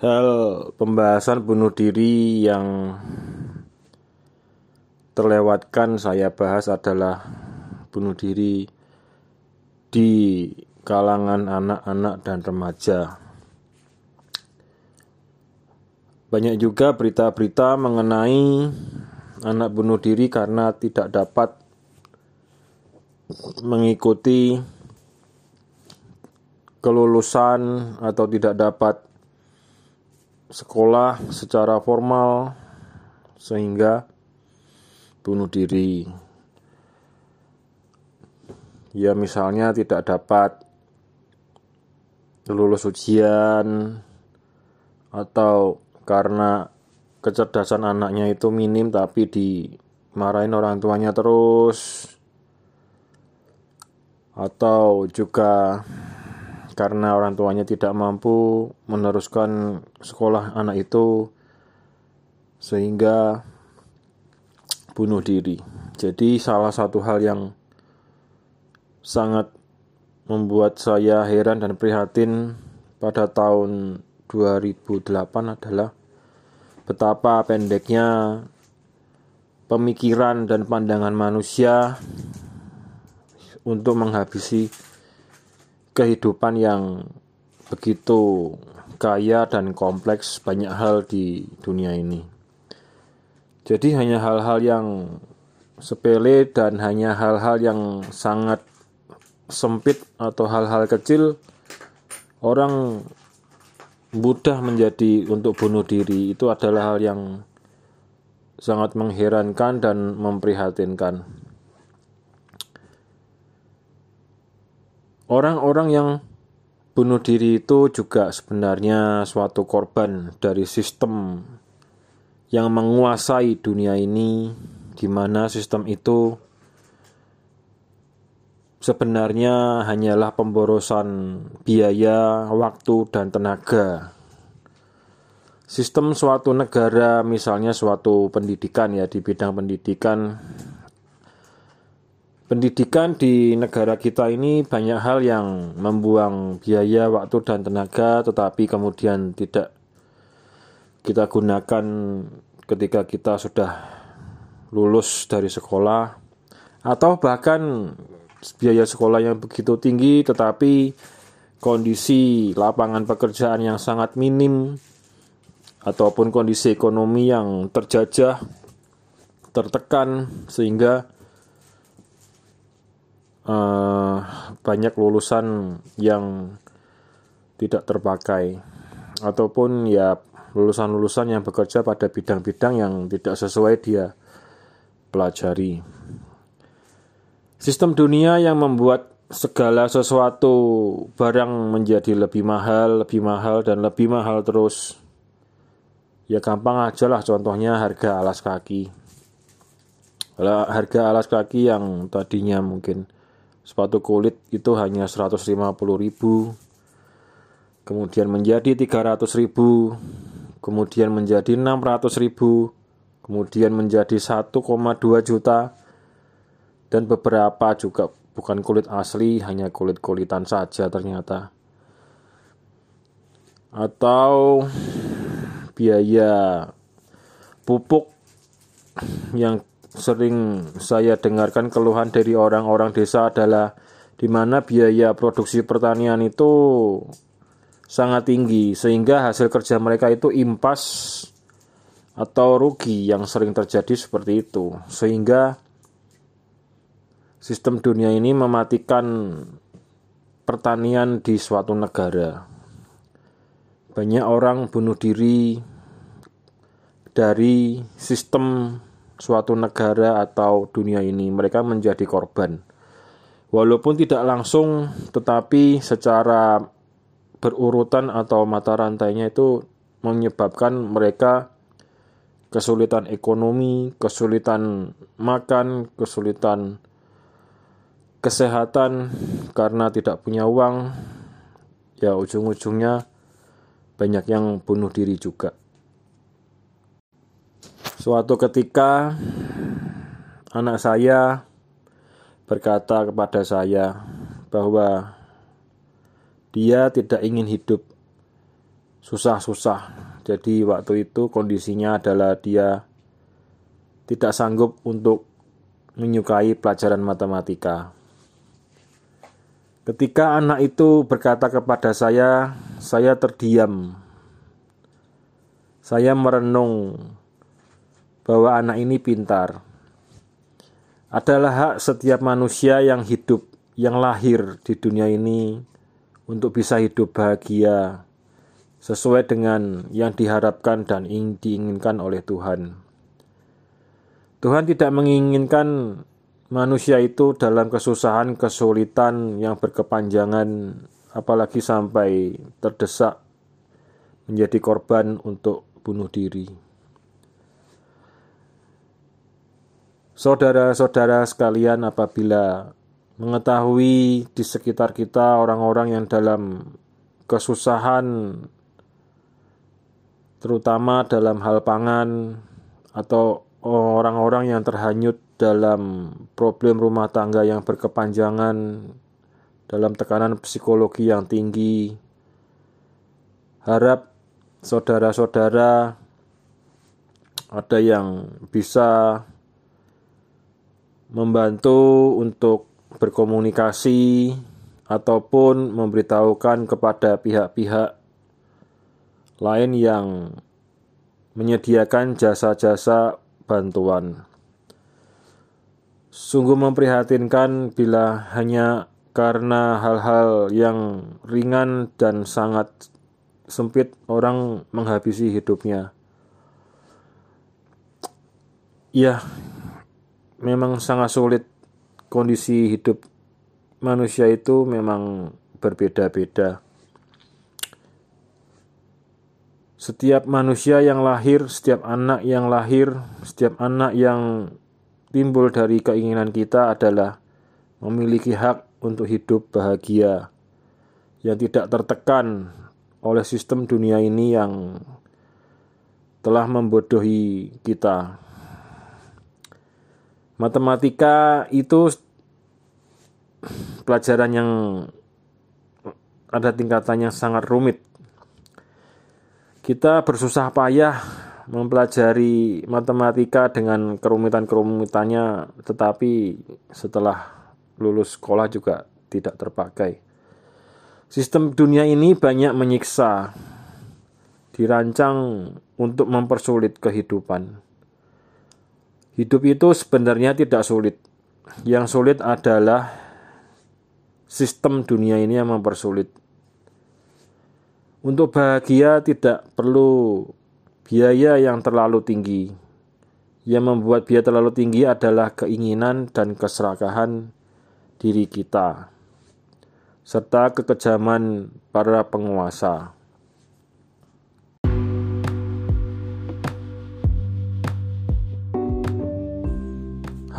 Hal pembahasan bunuh diri yang terlewatkan saya bahas adalah bunuh diri di kalangan anak-anak dan remaja. Banyak juga berita-berita mengenai anak bunuh diri karena tidak dapat mengikuti kelulusan atau tidak dapat sekolah secara formal sehingga bunuh diri. Ya misalnya tidak dapat lulus ujian atau karena kecerdasan anaknya itu minim tapi dimarahin orang tuanya terus atau juga karena orang tuanya tidak mampu meneruskan sekolah anak itu sehingga bunuh diri. Jadi salah satu hal yang sangat membuat saya heran dan prihatin pada tahun 2008 adalah betapa pendeknya pemikiran dan pandangan manusia untuk menghabisi kehidupan yang begitu kaya dan kompleks banyak hal di dunia ini. Jadi hanya hal-hal yang sepele dan hanya hal-hal yang sangat sempit atau hal-hal kecil orang mudah menjadi untuk bunuh diri itu adalah hal yang sangat mengherankan dan memprihatinkan. Orang-orang yang bunuh diri itu juga sebenarnya suatu korban dari sistem yang menguasai dunia ini, di mana sistem itu sebenarnya hanyalah pemborosan biaya, waktu, dan tenaga. Sistem suatu negara, misalnya suatu pendidikan ya di bidang pendidikan Pendidikan di negara kita ini banyak hal yang membuang biaya, waktu, dan tenaga, tetapi kemudian tidak kita gunakan ketika kita sudah lulus dari sekolah, atau bahkan biaya sekolah yang begitu tinggi, tetapi kondisi lapangan pekerjaan yang sangat minim, ataupun kondisi ekonomi yang terjajah, tertekan, sehingga uh, banyak lulusan yang tidak terpakai ataupun ya lulusan-lulusan yang bekerja pada bidang-bidang yang tidak sesuai dia pelajari. Sistem dunia yang membuat segala sesuatu barang menjadi lebih mahal, lebih mahal dan lebih mahal terus. Ya gampang aja lah contohnya harga alas kaki. Harga alas kaki yang tadinya mungkin sepatu kulit itu hanya 150.000 kemudian menjadi 300.000 kemudian menjadi 600.000 kemudian menjadi 1,2 juta. Dan beberapa juga bukan kulit asli hanya kulit-kulitan saja ternyata. Atau biaya pupuk yang sering saya dengarkan keluhan dari orang-orang desa adalah di mana biaya produksi pertanian itu sangat tinggi sehingga hasil kerja mereka itu impas atau rugi yang sering terjadi seperti itu. Sehingga sistem dunia ini mematikan pertanian di suatu negara. Banyak orang bunuh diri dari sistem suatu negara atau dunia ini, mereka menjadi korban. Walaupun tidak langsung, tetapi secara berurutan atau mata rantainya itu menyebabkan mereka kesulitan ekonomi, kesulitan makan, kesulitan kesehatan karena tidak punya uang. Ya, ujung-ujungnya banyak yang bunuh diri juga. Suatu ketika anak saya berkata kepada saya bahwa dia tidak ingin hidup susah-susah. Jadi waktu itu kondisinya adalah dia tidak sanggup untuk menyukai pelajaran matematika. Ketika anak itu berkata kepada saya, saya terdiam. Saya merenung bahwa anak ini pintar. Adalah hak setiap manusia yang hidup, yang lahir di dunia ini untuk bisa hidup bahagia sesuai dengan yang diharapkan dan diinginkan oleh Tuhan. Tuhan tidak menginginkan manusia itu dalam kesusahan, kesulitan yang berkepanjangan, apalagi sampai terdesak menjadi korban untuk bunuh diri. Saudara-saudara sekalian, apabila mengetahui di sekitar kita orang-orang yang dalam kesusahan, terutama dalam hal pangan, atau orang-orang yang terhanyut dalam problem rumah tangga yang berkepanjangan, dalam tekanan psikologi yang tinggi, harap saudara-saudara ada yang bisa membantu untuk berkomunikasi ataupun memberitahukan kepada pihak-pihak lain yang menyediakan jasa-jasa bantuan. Sungguh memprihatinkan bila hanya karena hal-hal yang ringan dan sangat sempit orang menghabisi hidupnya. Ya, memang sangat sulit kondisi hidup manusia itu memang berbeda-beda. Setiap manusia yang lahir, setiap anak yang lahir, setiap anak yang timbul dari keinginan kita adalah memiliki hak untuk hidup bahagia yang tidak tertekan oleh sistem dunia ini yang telah membodohi kita. Matematika itu pelajaran yang ada tingkatannya sangat rumit. Kita bersusah payah mempelajari matematika dengan kerumitan-kerumitannya, tetapi setelah lulus sekolah juga tidak terpakai. Sistem dunia ini banyak menyiksa, dirancang untuk mempersulit kehidupan. Hidup itu sebenarnya tidak sulit. Yang sulit adalah sistem dunia ini yang mempersulit. Untuk bahagia tidak perlu biaya yang terlalu tinggi. Yang membuat biaya terlalu tinggi adalah keinginan dan keserakahan diri kita, serta kekejaman para penguasa.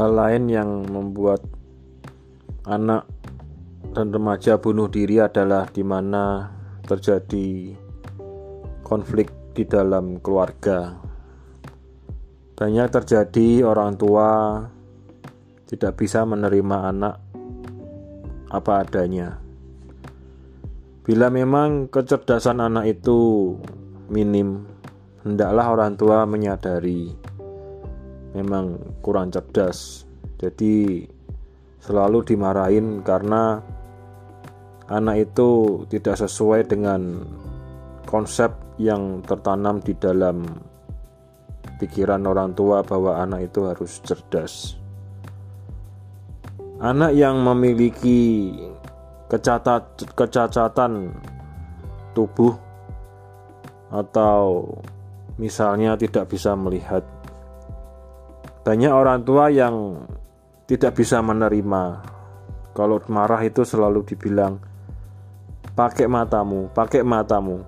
Hal lain yang membuat anak dan remaja bunuh diri adalah di mana terjadi konflik di dalam keluarga. Banyak terjadi orang tua tidak bisa menerima anak apa adanya. Bila memang kecerdasan anak itu minim, hendaklah orang tua menyadari memang kurang cerdas. Jadi selalu dimarahin karena anak itu tidak sesuai dengan konsep yang tertanam di dalam pikiran orang tua bahwa anak itu harus cerdas. Anak yang memiliki kecatat, kecacatan tubuh atau misalnya tidak bisa melihat banyak orang tua yang tidak bisa menerima kalau marah itu selalu dibilang pakai matamu, pakai matamu.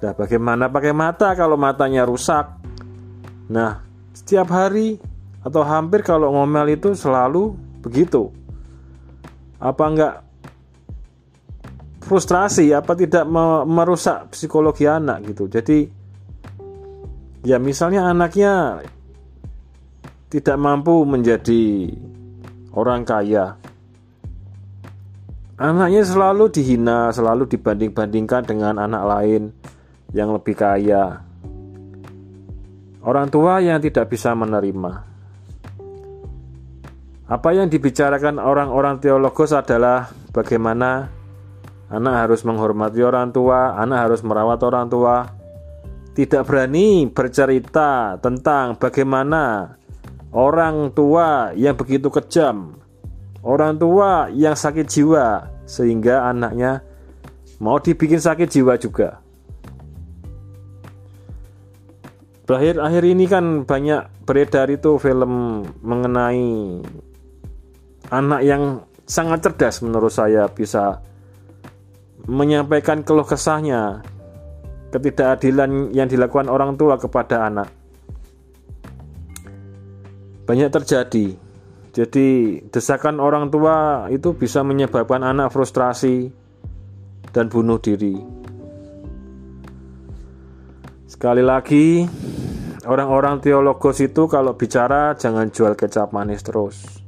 Nah, bagaimana pakai mata kalau matanya rusak? Nah, setiap hari atau hampir kalau ngomel itu selalu begitu. Apa enggak frustrasi apa tidak merusak psikologi anak gitu. Jadi ya misalnya anaknya tidak mampu menjadi orang kaya. Anaknya selalu dihina, selalu dibanding-bandingkan dengan anak lain yang lebih kaya. Orang tua yang tidak bisa menerima. Apa yang dibicarakan orang-orang teologos adalah bagaimana anak harus menghormati orang tua, anak harus merawat orang tua. Tidak berani bercerita tentang bagaimana orang tua yang begitu kejam, orang tua yang sakit jiwa, sehingga anaknya mau dibikin sakit jiwa juga. Berakhir-akhir ini kan banyak beredar itu film mengenai anak yang sangat cerdas menurut saya bisa menyampaikan keluh kesahnya ketidakadilan yang dilakukan orang tua kepada anak banyak terjadi jadi desakan orang tua itu bisa menyebabkan anak frustrasi dan bunuh diri sekali lagi orang-orang teologos itu kalau bicara jangan jual kecap manis terus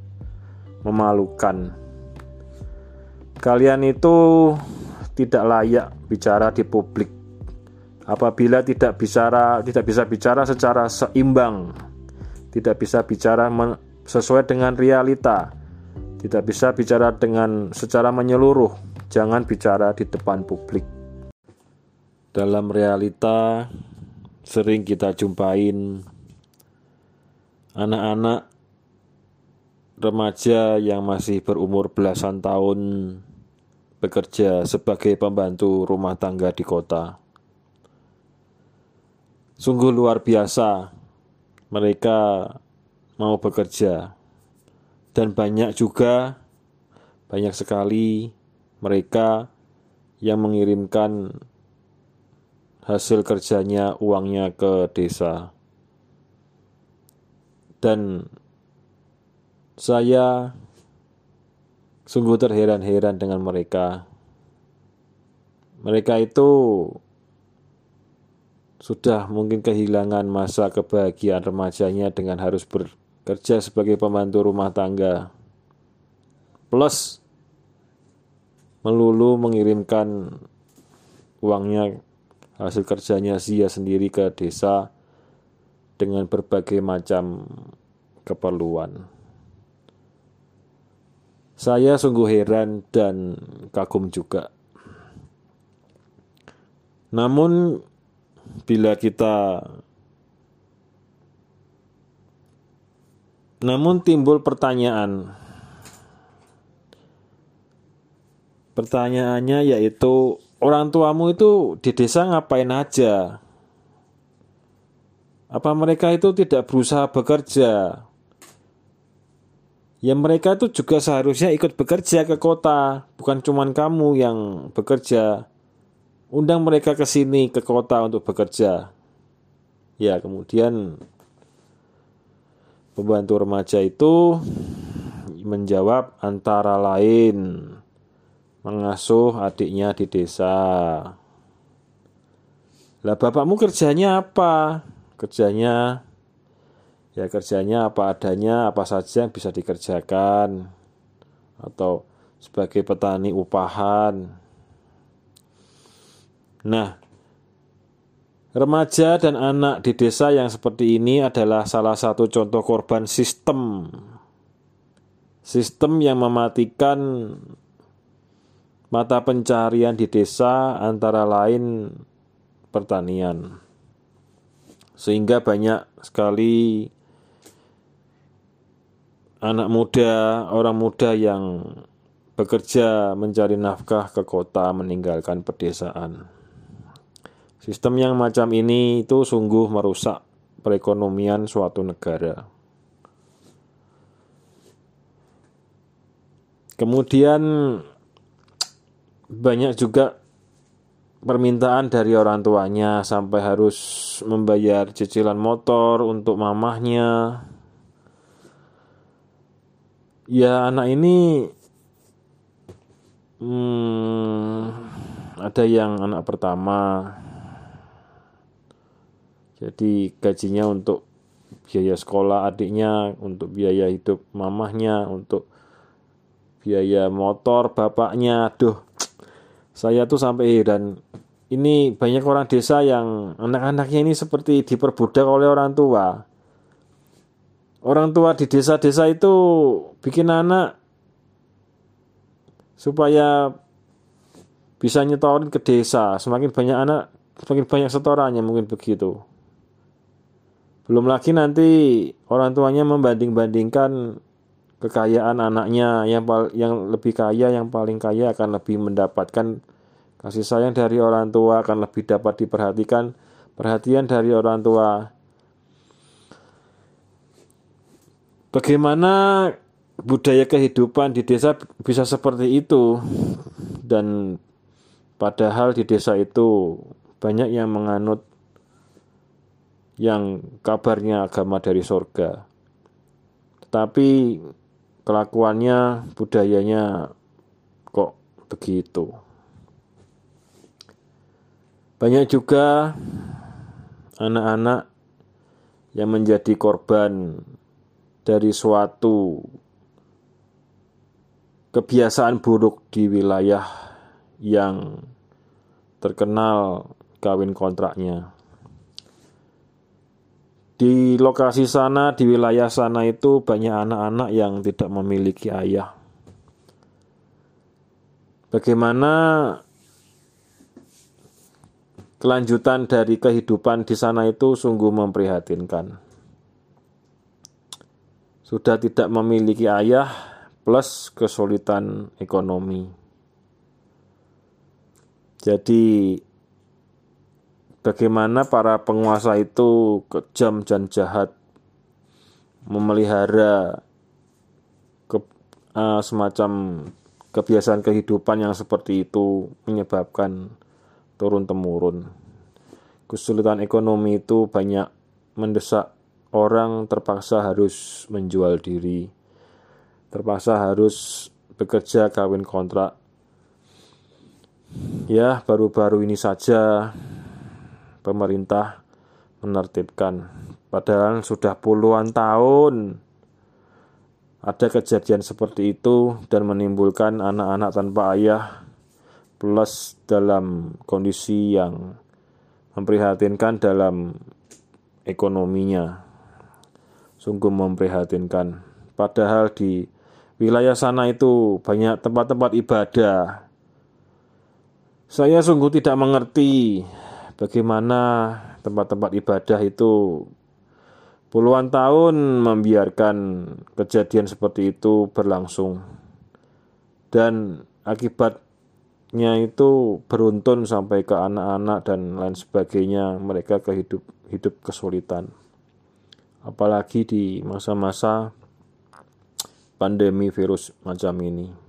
memalukan. Kalian itu tidak layak bicara di publik. Apabila tidak bicara tidak bisa bicara secara seimbang, tidak bisa bicara sesuai dengan realita, tidak bisa bicara dengan secara menyeluruh, jangan bicara di depan publik. Dalam realita sering kita jumpain anak-anak remaja yang masih berumur belasan tahun bekerja sebagai pembantu rumah tangga di kota. Sungguh luar biasa, mereka mau bekerja, dan banyak juga, banyak sekali mereka yang mengirimkan hasil kerjanya, uangnya ke desa, dan saya sungguh terheran-heran dengan mereka. Mereka itu sudah mungkin kehilangan masa kebahagiaan remajanya dengan harus bekerja sebagai pembantu rumah tangga. Plus melulu mengirimkan uangnya hasil kerjanya sia sendiri ke desa dengan berbagai macam keperluan. Saya sungguh heran dan kagum juga. Namun, bila kita namun timbul pertanyaan. Pertanyaannya yaitu orang tuamu itu di desa ngapain aja? Apa mereka itu tidak berusaha bekerja? ya mereka itu juga seharusnya ikut bekerja ke kota, bukan cuma kamu yang bekerja. Undang mereka ke sini ke kota untuk bekerja. Ya, kemudian pembantu remaja itu menjawab antara lain mengasuh adiknya di desa. Lah bapakmu kerjanya apa? Kerjanya ya kerjanya apa adanya apa saja yang bisa dikerjakan atau sebagai petani upahan nah remaja dan anak di desa yang seperti ini adalah salah satu contoh korban sistem sistem yang mematikan mata pencarian di desa antara lain pertanian sehingga banyak sekali anak muda, orang muda yang bekerja mencari nafkah ke kota meninggalkan pedesaan. Sistem yang macam ini itu sungguh merusak perekonomian suatu negara. Kemudian banyak juga permintaan dari orang tuanya sampai harus membayar cicilan motor untuk mamahnya, ya anak ini hmm, ada yang anak pertama jadi gajinya untuk biaya sekolah adiknya untuk biaya hidup mamahnya untuk biaya motor bapaknya aduh saya tuh sampai dan ini banyak orang desa yang anak-anaknya ini seperti diperbudak oleh orang tua. Orang tua di desa-desa itu bikin anak supaya bisa nyetorin ke desa. Semakin banyak anak, semakin banyak setorannya mungkin begitu. Belum lagi nanti orang tuanya membanding-bandingkan kekayaan anaknya yang yang lebih kaya, yang paling kaya akan lebih mendapatkan kasih sayang dari orang tua, akan lebih dapat diperhatikan perhatian dari orang tua. Bagaimana budaya kehidupan di desa bisa seperti itu dan padahal di desa itu banyak yang menganut yang kabarnya agama dari sorga. Tetapi kelakuannya, budayanya kok begitu. Banyak juga anak-anak yang menjadi korban dari suatu kebiasaan buruk di wilayah yang terkenal kawin kontraknya. Di lokasi sana, di wilayah sana itu banyak anak-anak yang tidak memiliki ayah. Bagaimana kelanjutan dari kehidupan di sana itu sungguh memprihatinkan. Sudah tidak memiliki ayah plus kesulitan ekonomi. Jadi bagaimana para penguasa itu kejam dan jahat memelihara ke, uh, semacam kebiasaan kehidupan yang seperti itu menyebabkan turun temurun. Kesulitan ekonomi itu banyak mendesak orang terpaksa harus menjual diri, terpaksa harus bekerja kawin kontrak. Ya, baru-baru ini saja pemerintah menertibkan. Padahal sudah puluhan tahun ada kejadian seperti itu dan menimbulkan anak-anak tanpa ayah plus dalam kondisi yang memprihatinkan dalam ekonominya. Sungguh memprihatinkan. Padahal di wilayah sana itu banyak tempat-tempat ibadah. Saya sungguh tidak mengerti bagaimana tempat-tempat ibadah itu? Puluhan tahun membiarkan kejadian seperti itu berlangsung. Dan akibatnya itu beruntun sampai ke anak-anak dan lain sebagainya. Mereka kehidup hidup kesulitan. Apalagi di masa-masa pandemi virus macam ini